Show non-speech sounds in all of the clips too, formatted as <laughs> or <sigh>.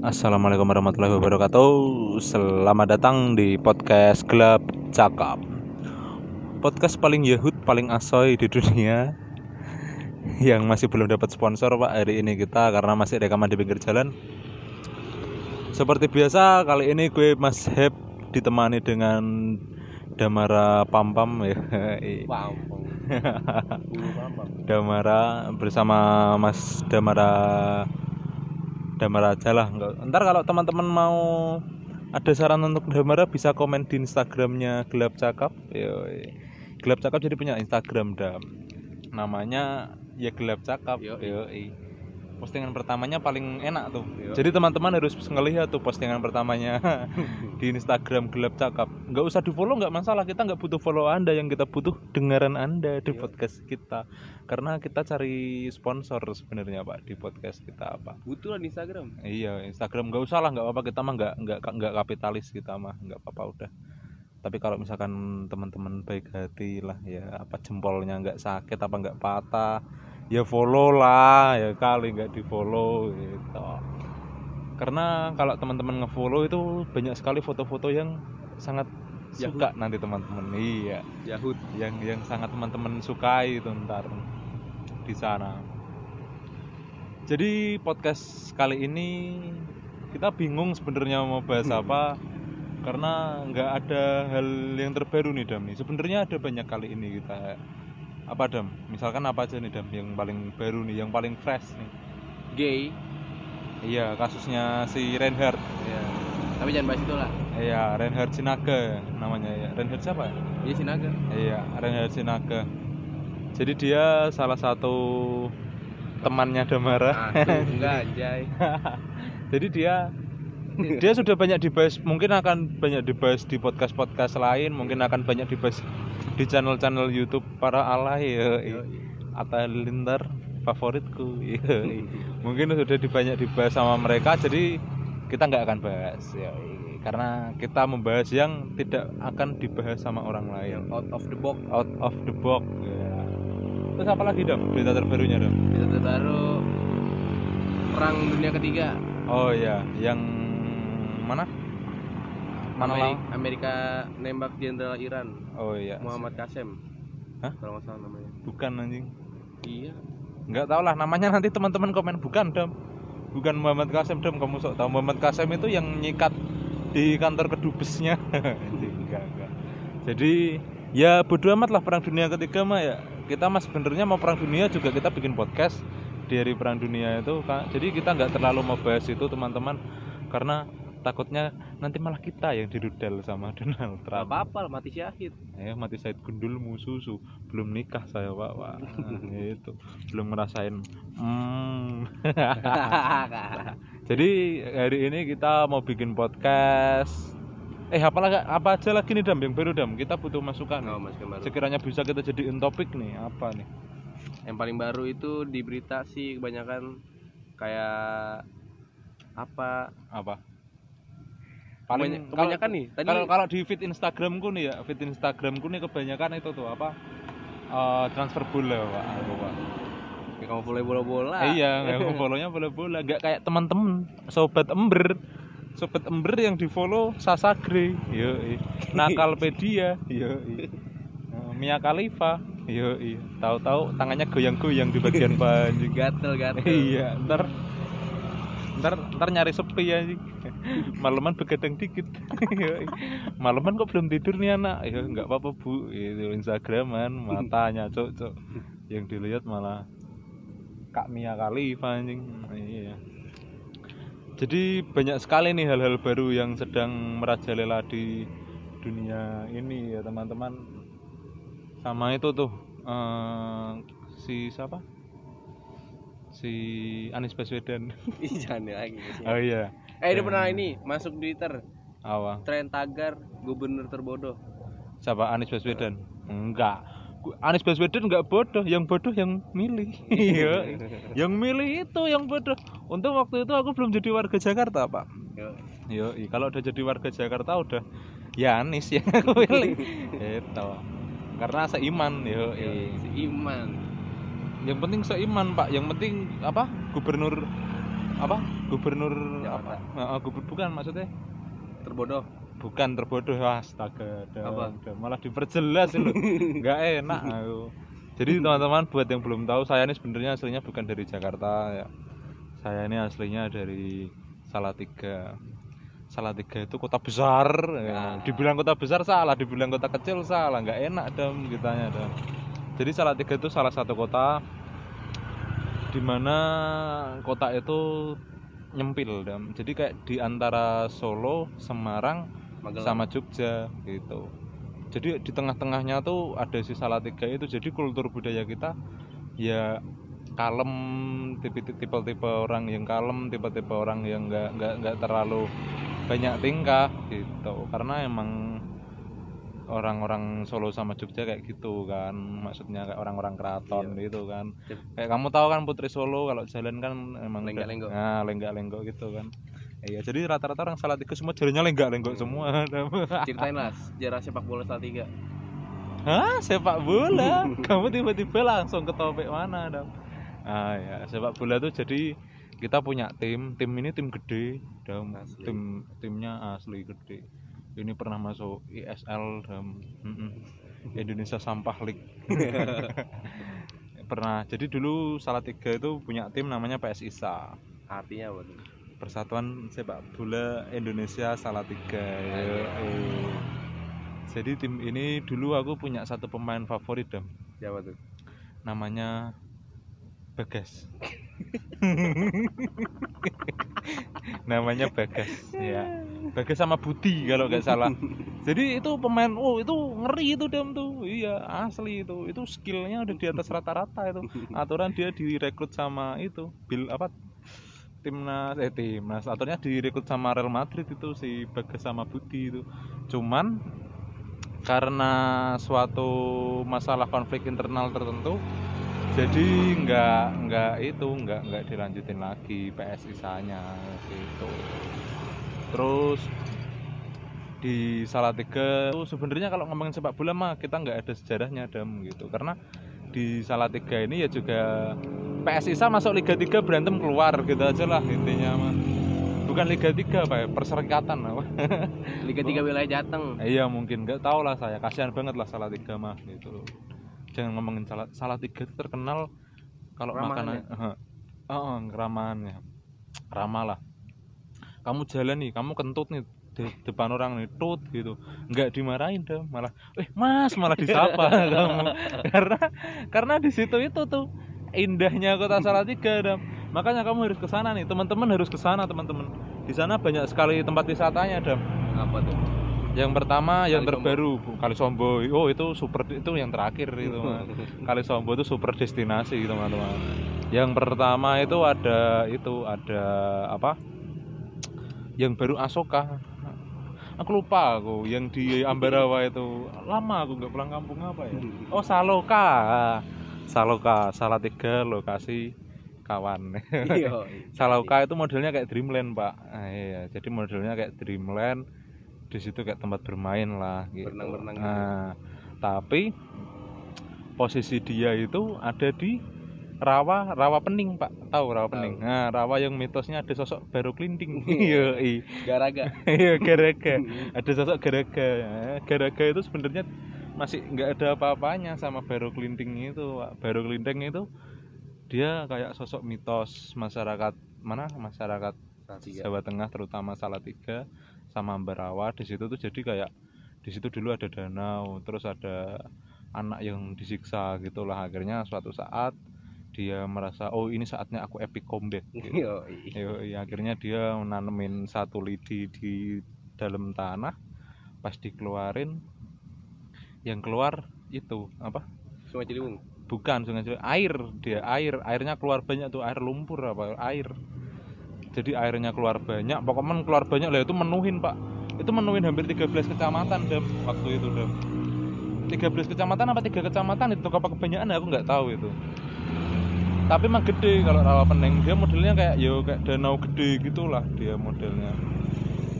Assalamualaikum warahmatullahi wabarakatuh. Selamat datang di podcast Gelap Cakap. Podcast paling yahud, paling asoy di dunia <laughs> Yang masih belum dapat sponsor pak hari ini kita Karena masih rekaman di pinggir jalan. Seperti biasa kali ini gue Mas Heb Ditemani dengan Damara Pampam ya. <laughs> Wow. <laughs> Damara bersama Mas Damara Damara aja lah Nggak- ntar kalau teman-teman mau ada saran untuk Damara bisa komen di Instagramnya Gelap Cakap Yoi. Gelap Cakap jadi punya Instagram Dam namanya ya Gelap Cakap Yoi. Yoi. Postingan pertamanya paling enak tuh. Yoi. jadi teman-teman harus ngelihat tuh postingan pertamanya <laughs> di Instagram Gelap Cakap. Nggak usah di follow nggak masalah. Kita nggak butuh follow anda yang kita butuh dengaran anda di Yoi. podcast kita. Karena kita cari sponsor sebenarnya pak di podcast kita apa Butuh lah di Instagram. iya Instagram nggak usah lah nggak apa-apa. Kita mah nggak nggak nggak kapitalis kita mah. Nggak apa-apa udah. Tapi kalau misalkan teman-teman baik hati lah ya apa jempolnya nggak sakit apa nggak patah ya follow lah ya kali nggak di follow gitu karena kalau teman-teman ngefollow itu banyak sekali foto-foto yang sangat suka nanti teman-teman iya Yahud. yang yang sangat teman-teman sukai itu ntar di sana. Jadi podcast kali ini kita bingung sebenarnya mau bahas apa karena nggak ada hal yang terbaru nih Dam nih. Sebenarnya ada banyak kali ini kita apa Dam? Misalkan apa aja nih Dam yang paling baru nih, yang paling fresh nih. Gay. Iya kasusnya si Reinhard. Ya. Tapi jangan bahas itu lah. Iya Reinhard Sinaga namanya ya. Reinhard siapa? Iya si naga. Iya, Reinhard Sinaga. Jadi dia salah satu temannya Damara. Aduh, <laughs> enggak anjay. Jadi dia dia sudah banyak dibahas, mungkin akan banyak dibahas di podcast-podcast lain, mungkin akan banyak dibahas di channel-channel YouTube para alay ya. Atta Lintar favoritku. Mungkin sudah banyak dibahas sama mereka jadi kita nggak akan bahas ya. Karena kita membahas yang tidak akan dibahas sama orang lain Out of the box. out of the box ya. terus apa lagi dong berita terbarunya dong Kita terbaru perang dunia ketiga. oh ya yang mana mana Ameri- lah Amerika nembak jenderal Iran oh iya Muhammad Kasem. Hah? Kalau nggak salah namanya. bukan anjing. Iya. nggak tahu lah namanya nanti teman-teman komen bukan dom bukan Muhammad Kasem dom kamu sok tahu. Muhammad Kasem itu yang nyikat di kantor kedubesnya. <laughs> Enggak enggak jadi ya bodo amat lah perang dunia ketiga mah ya. Kita mas sebenarnya mau perang dunia juga kita bikin podcast di hari perang dunia itu jadi kita nggak terlalu mau bahas itu teman-teman. Karena takutnya nanti malah kita yang dirudal sama <laughs> Donald Gak Trump apa-apa lah, mati syahid. Eh mati Said Gundulmu susu. Belum nikah saya pak Wah, <laughs> itu belum ngerasain hmm. <laughs> jadi hari ini kita mau bikin podcast. Eh apa lagi apa aja lagi nih dam? Yang baru dam? Kita butuh masukan. Oh, Mas sekiranya bisa kita jadiin topik nih apa nih? Yang paling baru itu di berita sih kebanyakan kayak apa? Apa Kebanyak- kebanyakan nih, tadi- kalau kalau di feed Instagramku nih ya feed Instagramku nih kebanyakan itu tuh apa eh, transfer bola pak aku, Pak. kayak kamu boleh bola-bola. Eh, iya, nggak follow-nya <laughs> bola-bola, nggak kayak teman-teman sobat ember. Sobat ember yang di follow Sasagre, yo, Nakalpedia, yo, Mia Khalifa, yo, tahu-tahu tangannya goyang-goyang di bagian <laughs> bawah anjing. gatel-gatel. Iya, ntar ntar ntar nyari sepi ya <laughs> Maleman begadang dikit. Yoi. <laughs> Maleman kok belum tidur nih anak? Ya nggak apa-apa bu, itu Instagraman matanya cok cok. Yang dilihat malah Kak Mia Khalifa anjing. Iya. Jadi banyak sekali nih hal-hal baru yang sedang merajalela di dunia ini ya teman-teman. Sama itu tuh eh, si siapa? Si Anies Baswedan. <laughs> Ih, jangan lagi. Oh iya. Eh, ini pernah ini masuk Twitter. Apa? Tren tagar gubernur terbodoh. Siapa Anies Baswedan? Enggak. Anies Baswedan enggak bodoh, yang bodoh yang milih. <laughs> Iya. yang milih itu yang bodoh. Untung waktu itu aku belum jadi warga Jakarta, Pak. Yo. Kalau udah jadi warga Jakarta udah ya Anies yang <laughs> aku pilih. itu. Karena seiman, yo. Yo, si Iman. Yang penting seiman, Pak. Yang penting apa? Gubernur apa? Gubernur apa? Gubernur bukan maksudnya? Terbodoh. Bukan terbodoh. Astaga Dam. Apa? Malah diperjelas loh <laughs> nggak enak aku. Jadi teman-teman buat yang belum tahu saya ini sebenarnya aslinya bukan dari Jakarta ya. Saya ini aslinya dari Salatiga. Salatiga itu kota besar ya. Ah. dibilang kota besar salah. Dibilang kota kecil salah. Nggak enak dam kitanya dam jadi Salatiga itu salah satu kota di mana kota itu nyempil dam jadi kayak di antara Solo Semarang Magelang sama Jogja gitu. Jadi di tengah-tengahnya tuh ada si Salatiga itu. Jadi kultur budaya kita ya kalem, tipe-tipe orang yang kalem, tipe-tipe orang yang nggak nggak nggak terlalu banyak tingkah gitu. Karena emang orang-orang Solo sama Jogja kayak gitu kan. Maksudnya kayak orang-orang keraton Iya. gitu kan. Yep. kayak kamu tahu kan Putri Solo kalau jalan kan emang Lenggak-lenggok. nah lenggak-lenggok gitu kan. Iya jadi rata-rata orang Salatiga semua jalannya lenggak-lenggok Hmm. semua. <laughs> Ceritain lah <laughs> sejarah sepak bola Salatiga. Hah? Sepak bola? <laughs> Kamu tiba-tiba langsung ke topik mana dong ah ya sepak bola tuh jadi kita punya tim. Tim ini tim gede Asli. tim timnya asli gede ini pernah masuk ISL dan mm-mm, Indonesia Sampah League. <laughs> Pernah. Jadi dulu Salatiga itu punya tim namanya PS ISA. Artinya apa tuh? Persatuan Sepak Bola Indonesia Salatiga. Jadi tim ini dulu aku punya satu pemain favorit dam. Siapa tuh? Namanya Bagas. <laughs> Namanya Bagas ya Bagas sama Budi kalau nggak salah. Jadi itu pemain oh itu ngeri itu dam tuh. Iya asli itu. Itu skillnya udah di atas rata-rata itu. Aturan dia direkrut sama itu Bill apa timnas eh timnas. Aturannya direkrut sama Real Madrid itu si Bagas sama Budi itu. Cuman karena suatu masalah konflik internal tertentu jadi nggak nggak itu nggak nggak dilanjutin lagi PSI nya gitu terus di Salatiga itu sebenarnya kalau ngomongin sepak bola mah kita nggak ada sejarahnya dam gitu. Karena di Salatiga ini ya juga PSI masuk Liga 3 berantem keluar gitu aja lah intinya mah bukan Liga 3 pak ya perserikatan <laughs> apa Liga 3 wilayah Jateng. Iya mungkin. Nggak tahu lah saya. Kasihan banget lah Salatiga mah gitu. Jangan ngomongin salah salah tiga itu terkenal kalau Ramahannya. makanan oh, keramahannya. Ramah lah kamu jalan nih kamu kentut nih di depan orang nih tut gitu nggak dimarahin dah malah eh mas malah disapa <laughs> kamu karena karena di situ itu tuh indahnya kota Salatiga dah makanya kamu harus ke sana nih teman-teman harus ke sana teman-teman di sana banyak sekali tempat wisatanya dah apa tuh yang pertama yang Kali terbaru Bu, Kali Sombo. Oh, itu super itu yang terakhir itu. <laughs> Kali Sombo itu super destinasi teman-teman. Yang pertama itu ada itu ada apa? Yang baru Asoka. Aku lupa aku yang di Ambarawa itu lama aku nggak pulang kampung apa ya? Oh Saloka, Saloka, Salatiga lokasi kawan. Iya. <laughs> Saloka itu modelnya kayak Dreamland pak. Nah, iya, jadi modelnya kayak Dreamland. Di situ kayak tempat bermain lah. Gitu. Berenang-berenang gitu. Nah, tapi posisi dia itu ada di rawa rawa pening pak. Tahu rawa pening? Nah rawa yang mitosnya ada sosok baru kelinting iya. <laughs> <laughs> Iya Garaga. Iya <laughs> garaga. Ada sosok garaga. Nah, garaga itu sebenarnya masih nggak ada apa-apanya sama baru kelinting itu Pak. baru kelinting itu dia kayak sosok mitos masyarakat mana? Masyarakat Salatiga. Jawa Tengah terutama Salatiga sama Ambarawa di situ tuh jadi kayak di situ dulu ada danau terus ada anak yang disiksa gitulah akhirnya suatu saat dia merasa oh ini saatnya aku epic combat <laughs> gitu. Iya. Yoi, akhirnya dia nanemin satu lidi di dalam tanah pas dikeluarin yang keluar itu apa? Sungai Ciliwung? Bukan sungai Ciliwung, air dia air airnya keluar banyak tuh air lumpur apa air. Jadi airnya keluar banyak pokoknya keluar banyak lah itu menuhin pak. Itu menuhin hampir 13 kecamatan deh waktu itu deh 13 kecamatan apa tiga kecamatan itu apa kebanyakan aku nggak tahu itu tapi emang gede kalau rawa pening dia modelnya kayak yo kayak danau gede gitulah dia modelnya.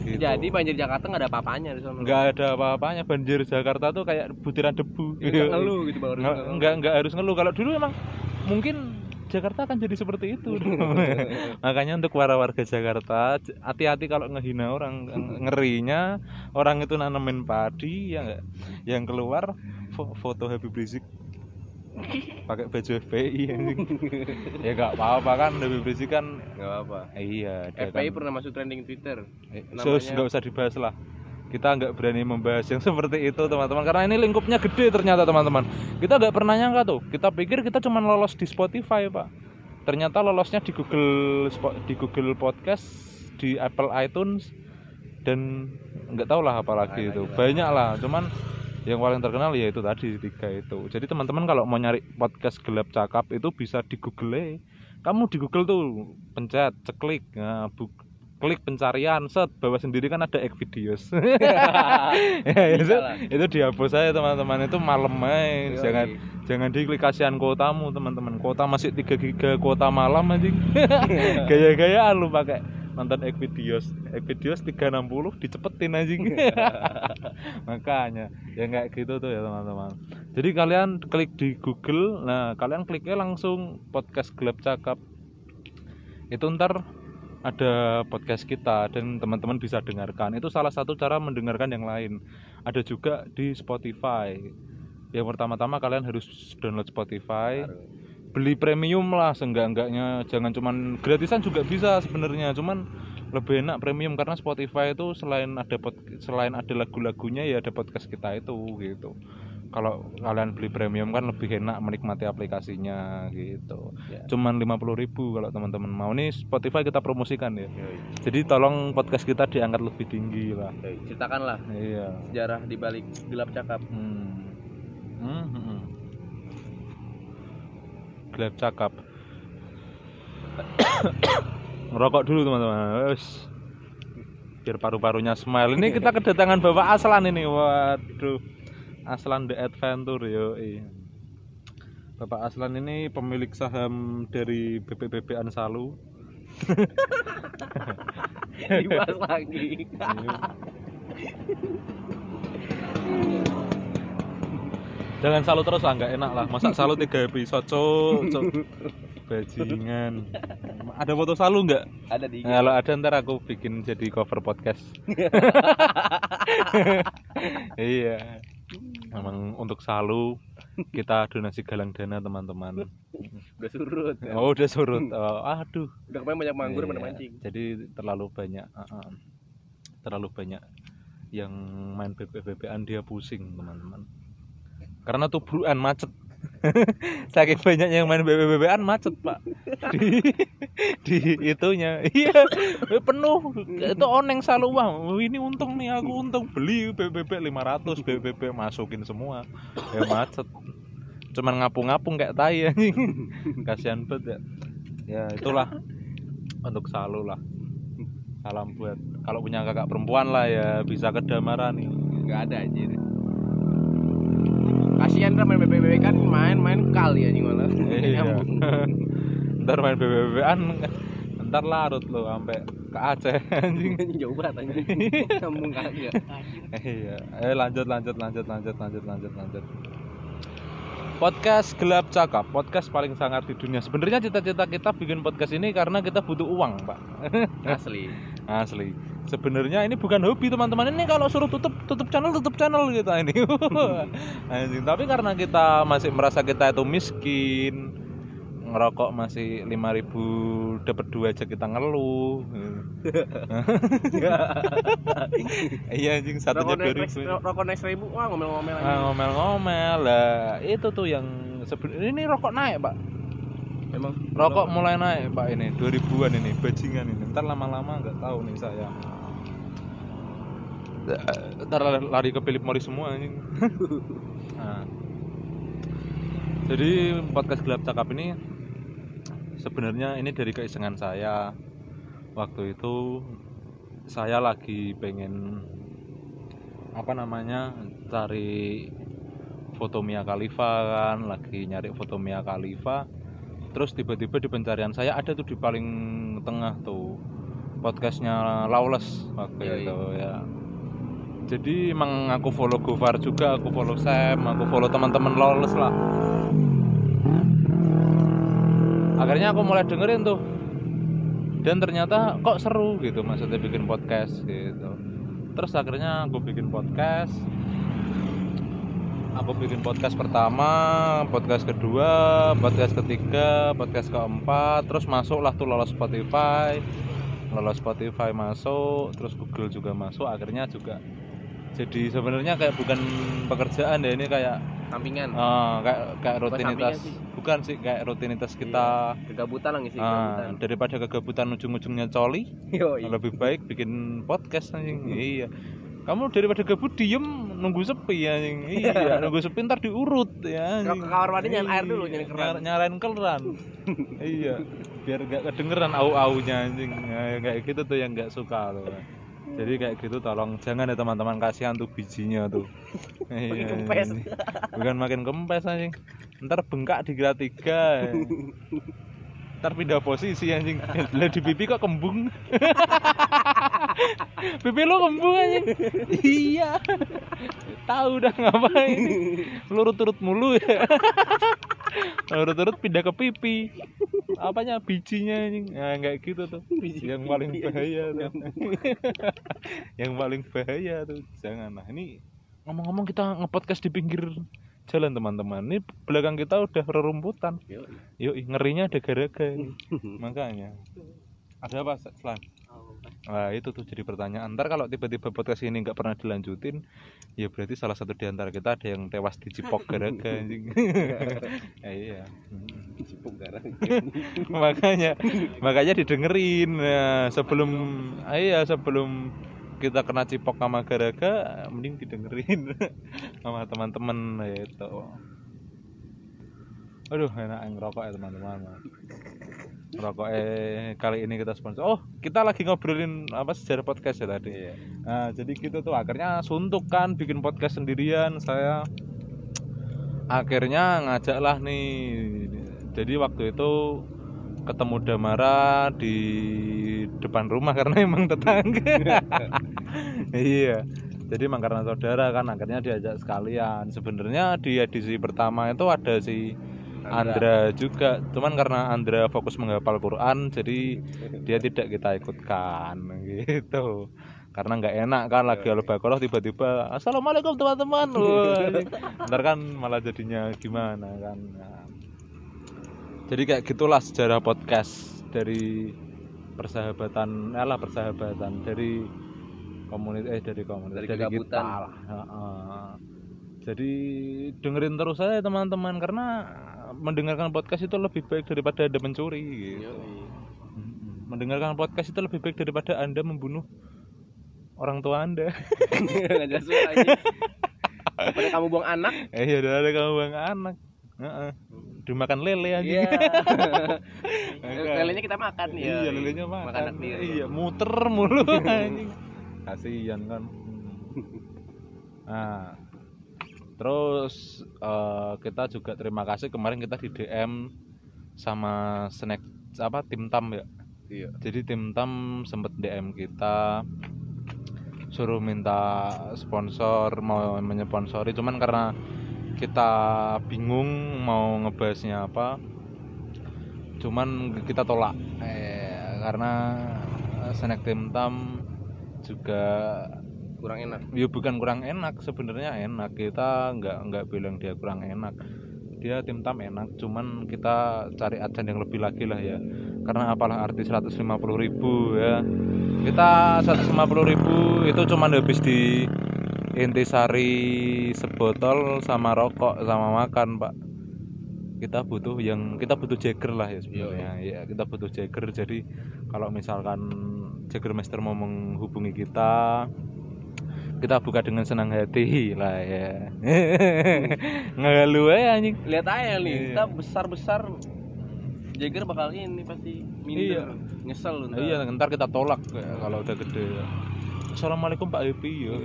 Gitu. jadi banjir Jakarta nggak ada apa-apanya di sana? Nggak ada apa-apanya. Banjir Jakarta tuh kayak butiran debu. Nggak ngeluh gitu baru nggak nggak nggak harus ngeluh. Kalau dulu emang mungkin Jakarta akan jadi seperti itu. <laughs> Makanya untuk para warga Jakarta hati-hati kalau ngehina orang. Ng- ngerinya orang itu nanemin padi ya nggak? Yang keluar fo- foto Habib Rizik pakai baju FPI <laughs> ya nggak apa-apa kan Habib Rizik kan nggak apa iya FPI kan- pernah masuk trending Twitter. Eh, Namanya- sus nggak usah dibahas lah. Kita nggak berani membahas yang <laughs> seperti itu teman-teman. Karena ini lingkupnya gede ternyata teman-teman. Kita nggak pernah nyangka tuh. Kita pikir kita cuma lolos di Spotify pak. Ternyata lolosnya di Google di Google Podcast di Apple iTunes dan nggak tahu lah apalagi Lain itu. lagi lah. banyak lah. Cuman yang paling terkenal ya itu tadi tiga itu. Jadi teman-teman kalau mau nyari podcast gelap cakap itu bisa di Google kamu di Google tuh pencet ceklik nah, bu- klik pencarian set bawah sendiri kan ada ek videos. <laughs> Ya, itu itu dihapus saya teman-teman. Itu malam main Yoi. jangan jangan diklik kasihan kuotamu teman-teman. Kuota masih 3 giga kuota malam anjing. <laughs> Gaya-gayaan lu pakai nonton ek videos ek videos 360 dicepetin anjing. <laughs> Makanya ya nggak gitu tuh ya teman-teman. Jadi kalian klik di Google nah kalian kliknya langsung podcast gelap cakap. Itu ntar ada podcast kita dan teman-teman bisa dengarkan. Itu salah satu cara mendengarkan yang lain. Ada juga di Spotify. Yang pertama-tama kalian harus download Spotify beli premium lah seenggak-enggaknya jangan cuman gratisan juga bisa sebenarnya cuman lebih enak premium karena Spotify itu selain ada pod, selain ada lagu-lagunya ya ada podcast kita itu gitu kalau kalian beli premium kan lebih enak menikmati aplikasinya gitu Ya. cuman 50.000 ribu kalau teman-teman mau nih Spotify kita promosikan ya Yoi. jadi tolong podcast kita diangkat lebih tinggi lah Yoi. ceritakanlah iya sejarah di balik gelap cakap hmm. Hmm, hmm, hmm. Gelap cakap. Ngerokok dulu teman-teman. Biar paru-parunya smile. Ini kita kedatangan bapak Aslan ini. Waduh. Aslan The Adventure yo Bapak Aslan ini pemilik saham dari BPBP Ansalu dibahas <laughs> lagi <laughs> Jangan salu terus lah, nggak enak lah. Masa salu tiga episode, cok, cok. Bajingan. Ada foto salu nggak? ada di Nah, kalau ada ntar aku bikin jadi cover podcast. <laughs> iya. Memang untuk salu kita donasi galang dana teman-teman. udah surut kan? Oh udah surut. Oh, aduh. udah kemarin banyak manggur Iya, mancing Jadi terlalu banyak, uh, uh, terlalu banyak yang main BB-BBan dia pusing teman-teman. Karena tubruan macet. <laughs> Saking banyak yang main BB-BBan macet pak. Di, <laughs> di itunya, iya penuh. Itu oneng selalu wah. Ini untung nih aku untung beli BBB 500 BBB masukin semua. Ya macet. Cuman ngapung-ngapung kayak tai anjing. <laughs> Kasihan banget ya. Ya itulah untuk Salu lah salam buat kalau punya kakak perempuan lah ya bisa ke Damaran nih nggak ada anjir kan main BBB kan main-main kali anjing malah. <laughs> Iya. Nyambung. ntar main BBB-an ntar larut lo sampai ke Aceh anjing. <laughs> Jauh banget anjing. <laughs> Nyambung kagak iya. Eh lanjut lanjut lanjut lanjut lanjut lanjut lanjut. Podcast gelap cakap podcast paling sangar di dunia. Sebenarnya cita-cita kita bikin podcast ini karena kita butuh uang pak. Asli. Asli sebenarnya ini bukan hobi teman-teman. Ini kalau suruh tutup tutup channel tutup channel kita ini. <laughs> Anjing. tapi karena kita masih merasa kita itu miskin ngerokok masih 5000 dapat dua aja kita ngeluh. <laughs> Iya anjing. Satunya rokok dua ribu. rokok naik seribu wah ngomel-ngomel Ah, aja. ngomel-ngomel. Lah itu tuh yang sebenarnya ini rokok naik pak emang Rokok mulai naik pak ini 2000-an ini bajingan ini. Ntar lama-lama nggak tahu nih saya. Ntar lari ke Philip Morris semua anjing. <laughs> Nah. Jadi podcast gelap cakap ini sebenarnya ini dari keisengan saya. Waktu itu saya lagi pengen apa namanya cari foto Mia Khalifa kan, lagi nyari foto Mia Khalifa terus tiba-tiba di pencarian saya ada tuh di paling tengah tuh podcastnya Lawless waktu Yoi. itu ya. Jadi emang aku follow Gofar juga aku follow Sam aku follow teman-teman Lawless lah. Akhirnya aku mulai dengerin tuh. Dan ternyata kok seru gitu maksudnya bikin podcast gitu. Terus akhirnya aku bikin podcast aku bikin podcast pertama podcast kedua podcast ketiga podcast keempat terus masuklah tuh lolos Spotify. Lolos Spotify masuk terus Google juga masuk akhirnya juga jadi sebenarnya kayak bukan pekerjaan ya ini kayak sampingan. Ah, kayak kayak Bukan rutinitas. sampingan sih. bukan sih kayak rutinitas kita. kegabutan lah ngisi ah, kegabutan. daripada kegabutan ujung-ujungnya coli lebih baik bikin podcast anjing. Iya. Kamu daripada gabut diem nunggu sepi anjing. <laughs> Iya nunggu sepi ntar diurut ya Ke kamar mandi nyalain air dulu, Iya, nyalain keran. nyala- nyalain keran. <laughs> Iya biar gak kedengeran au aunya anjing. Nah, kayak gitu tuh yang gak suka tuh jadi kayak gitu tolong jangan ya teman-teman. Kasihan tuh bijinya tuh. <laughs> Iya, kempes. bukan makin kempes anjing. Ntar bengkak di gerak tiga. Ntar pindah posisi anjing. Lah di pipi kok kembung <laughs> pipi lu kembung anjing iya. Tahu dah ngapain. Lurut-urut mulu ya. <laughs> Lurut-urut pindah ke pipi. Apanya? Bijinya anjing nah, kayak gitu tuh. Yang paling bahaya tuh. <laughs> Yang paling bahaya tuh. Jangan nah ini ngomong-ngomong kita ngepodcast di pinggir jalan teman-teman. Ini belakang kita udah rerumputan. Yuk ngerinya ada garaga ini. makanya. Ada apa selan Nah itu tuh jadi pertanyaan. Ntar kalau tiba-tiba podcast ini nggak pernah dilanjutin Ya berarti salah satu di antara kita ada yang tewas dicipok garaga <laughs> anjing. Ya, Iya. Cipuk garang. <laughs> makanya makanya didengerin. Ya, sebelum ah, iya sebelum kita kena cipok sama garaga mending didengerin <laughs> sama teman-teman itu aduh enak ngerokok ya teman-teman. Ngerokok eh kali ini kita sponsor. Oh kita lagi ngobrolin apa sejarah podcast ya tadi? Nah jadi gitu tuh akhirnya suntuk kan bikin podcast sendirian. Saya akhirnya ngajaklah nih. Jadi waktu itu ketemu Damara di depan rumah <laughs> karena emang tetangga. <laughs> Iya. Jadi emang karena saudara kan akhirnya diajak sekalian. Sebenarnya di edisi pertama itu ada si Andra. Juga. Cuman karena Andra fokus menghafal Quran jadi dia tidak kita ikutkan <laughs> gitu. Karena nggak enak kan lagi al-baqarah tiba-tiba assalamualaikum teman-teman. <laughs> Ntar kan malah jadinya gimana kan. Nah, jadi kayak gitulah sejarah podcast dari persahabatan eh lah persahabatan dari komunitas eh dari komunitas Dari dari kita lah. Jadi dengerin terus saya teman-teman karena mendengarkan podcast itu lebih baik daripada anda mencuri gitu Mm-mm. mendengarkan podcast itu lebih baik daripada anda membunuh orang tua anda <laughs> Nggak jelas. Daripada kamu buang anak. eh ya udah ada kamu bang anak Heeh. dimakan lele aja Iya. <laughs> Lelenya kita makan ya. iya lelenya makan, Makan iya muter mulu <laughs> anjing kasihan kan nah terus eh, kita juga terima kasih kemarin kita di DM sama snack apa tim tam ya? Iya. jadi tim tam sempet DM kita suruh minta sponsor mau menyponsori cuman karena kita bingung mau ngebahasnya apa cuman kita tolak. Eh, karena snack tim tam juga Kurang enak. ya bukan kurang enak sebenarnya enak. Kita nggak nggak bilang dia kurang enak. Dia tim tam enak cuman kita cari adsen yang lebih lagi lah ya. Karena apalah arti 150.000 ribu ya. Kita 150.000 ribu itu cuman habis di intisari sebotol sama rokok sama makan pak. Kita butuh yang kita butuh Jagger lah ya sebenarnya. Ya kita butuh Jagger. Jadi kalau misalkan Jaggermeister mau menghubungi kita kita buka dengan senang hati lah ya. <laughs> Ngeluh aja anjing. Lihat aja nih, Iya. kita besar-besar Jagger bakal ini pasti minder. Nyesel lu ntar. iya ntar kita tolak ya, kalau udah gede. Assalamualaikum Pak Happy yo.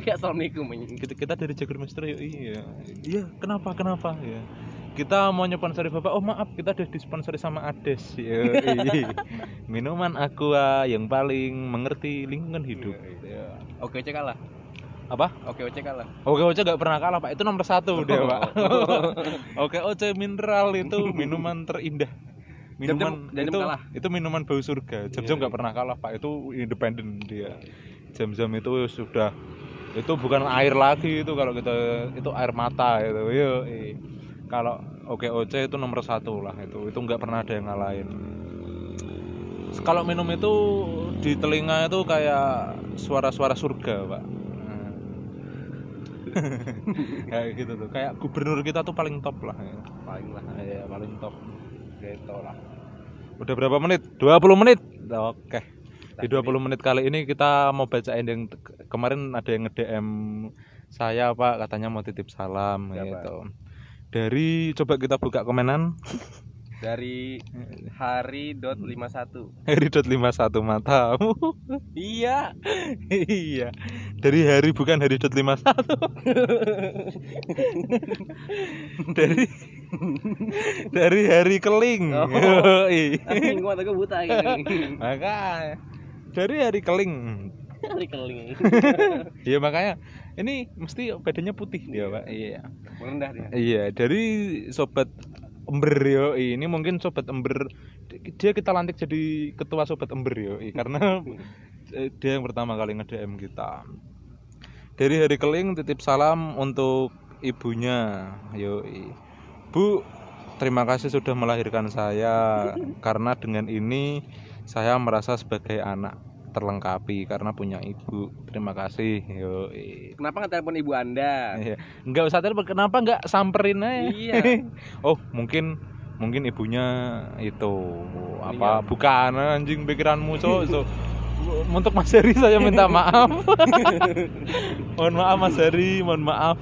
Kayak <laughs> assalamualaikum kita kita dari Jaggermeister yo iya. Iya kenapa kenapa ya. Kita mau nyponsori bapak. Oh maaf kita udah disponsori sama Ades yo <laughs> minuman aqua yang paling mengerti lingkungan hidup. Ya. Oke, cek kalah. Apa? Oke, oke kalah. Oke Oce gak pernah kalah pak, itu nomor satu <laughs> dia pak. <laughs> Oke Oce mineral itu minuman terindah. Minuman Jam-jam itu kalah. itu minuman bau surga. Jam-jam Iya, nggak pernah kalah pak. Itu independen dia. Jam-jam itu sudah itu bukan air lagi itu kalau kita itu air mata itu. Yo kalau oke oce itu nomor satu lah itu. Itu nggak pernah ada yang ngalahin. Kalau minum itu di telinga itu kayak suara-suara surga pak. Kayak gitu tuh. Kayak gubernur kita tuh paling top lah. Ya. paling lah Iya paling top gitu lah. Udah berapa menit? 20 menit? Oke. Di 20 menit kali ini kita mau bacain yang kemarin ada yang nge-DM saya pak katanya mau titip salam Siapa? gitu. Dari coba kita buka komenan dari hari dot 51 Heri.51 matamu. Iya. Iya. Dari hari bukan hari dot 51 dari dari hari keling. Oh. Gua tak buta kayak makanya. Dari hari keling. Hari keling. Iya makanya. Ini mesti badannya putih dia pak. Iya. Merendah dia. Iya dari sobat ember yo. Ini mungkin sobat ember. Dia kita lantik jadi ketua sobat ember yo. Karena <laughs> dia yang pertama kali nge-DM kita. Dari hari keling titip salam untuk ibunya yo. Bu terima kasih sudah melahirkan saya. Karena dengan ini saya merasa sebagai anak terlengkapi karena punya ibu terima kasih yo kenapa nggak telepon ibu anda Iya. Nggak usah telepon, kenapa nggak samperin aja? Iya. <laughs> oh, mungkin mungkin ibunya itu apa? Bukan anjing pikiranmu, so, so. Untuk Mas Heri saya minta maaf. <laughs> mohon maaf Mas Heri, mohon maaf.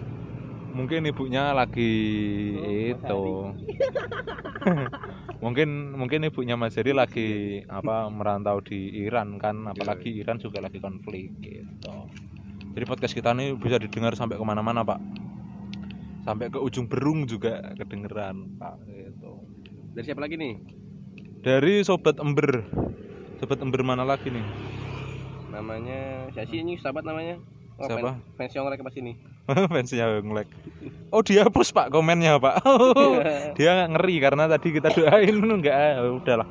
Mungkin ibunya lagi Oh, itu. <laughs> mungkin mungkin ibunya Mas Heri lagi apa merantau di Iran kan, apalagi Iran juga lagi konflik gitu. Jadi podcast kita ini bisa didengar sampai ke mana-mana pak Sampai ke ujung berung juga kedengeran pak gitu. dari siapa lagi nih Dari Sobat Ember Sobat Ember mana lagi nih? namanya siapa sih ini sahabat namanya Oh, Siapa? fans- yang like pas ini. <laughs> Fansnya ngelek Oh dihapus pak komennya pak. <laughs> <laughs> Dia ngeri karena tadi kita doain Enggak udahlah.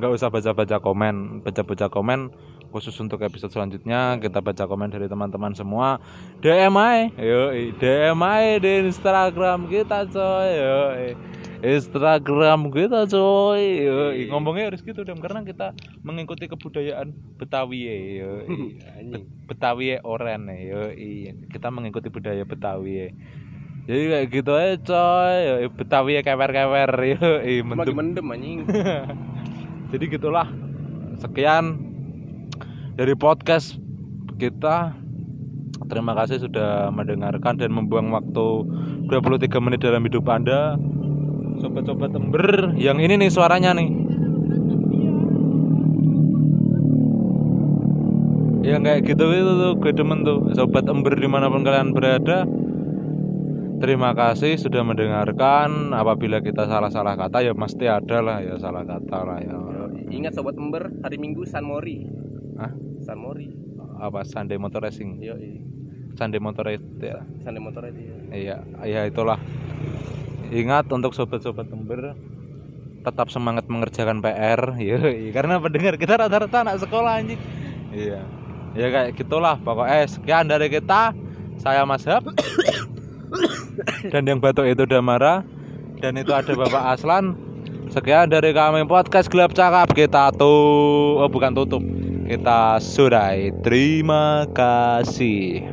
Nggak usah baca-baca komen Baca-baca komen. Khusus untuk episode selanjutnya kita baca komen dari teman-teman semua. DM aja yo DM aja di Instagram kita coy yo Instagram kita coy. Yo ngomongnya harus gitu Dem karena kita mengikuti kebudayaan Betawi ya yo <laughs> Betawi oren ya yo kita mengikuti budaya Betawi ya jadi kayak gitu aja coy. Yo, Betawi kewer-kewer yo mendem mendem anjing. <laughs> Jadi gitulah. Sekian dari podcast kita. Terima kasih sudah mendengarkan dan membuang waktu 23 menit dalam hidup anda sobat-sobat ember yang ini nih suaranya nih yang kayak gitu itu tuh gue demen tuh sobat ember di mana pun kalian berada Terima kasih sudah mendengarkan. Apabila kita salah-salah kata ya mesti ada lah ya salah kata lah ya. ingat sobat ember hari minggu San Mori Hah? San Mori Apa Sunday Motor Racing? yo Sunday Motor Racing. Ya. Sunday motor itu ya. Iya, iya itulah. Ingat untuk sobat-sobat ember tetap semangat mengerjakan PR, <laughs> ya, karena pendengar kita rata-rata anak sekolah anjing. Iya. Ya kayak gitulah pokoknya sekian dari kita. Saya Mas Hab. <coughs> dan yang batuk itu Damara dan itu ada Bapak Aslan. Sekian dari kami podcast gelap cakap kita tuh oh bukan tutup. Kita sudahi. Terima kasih.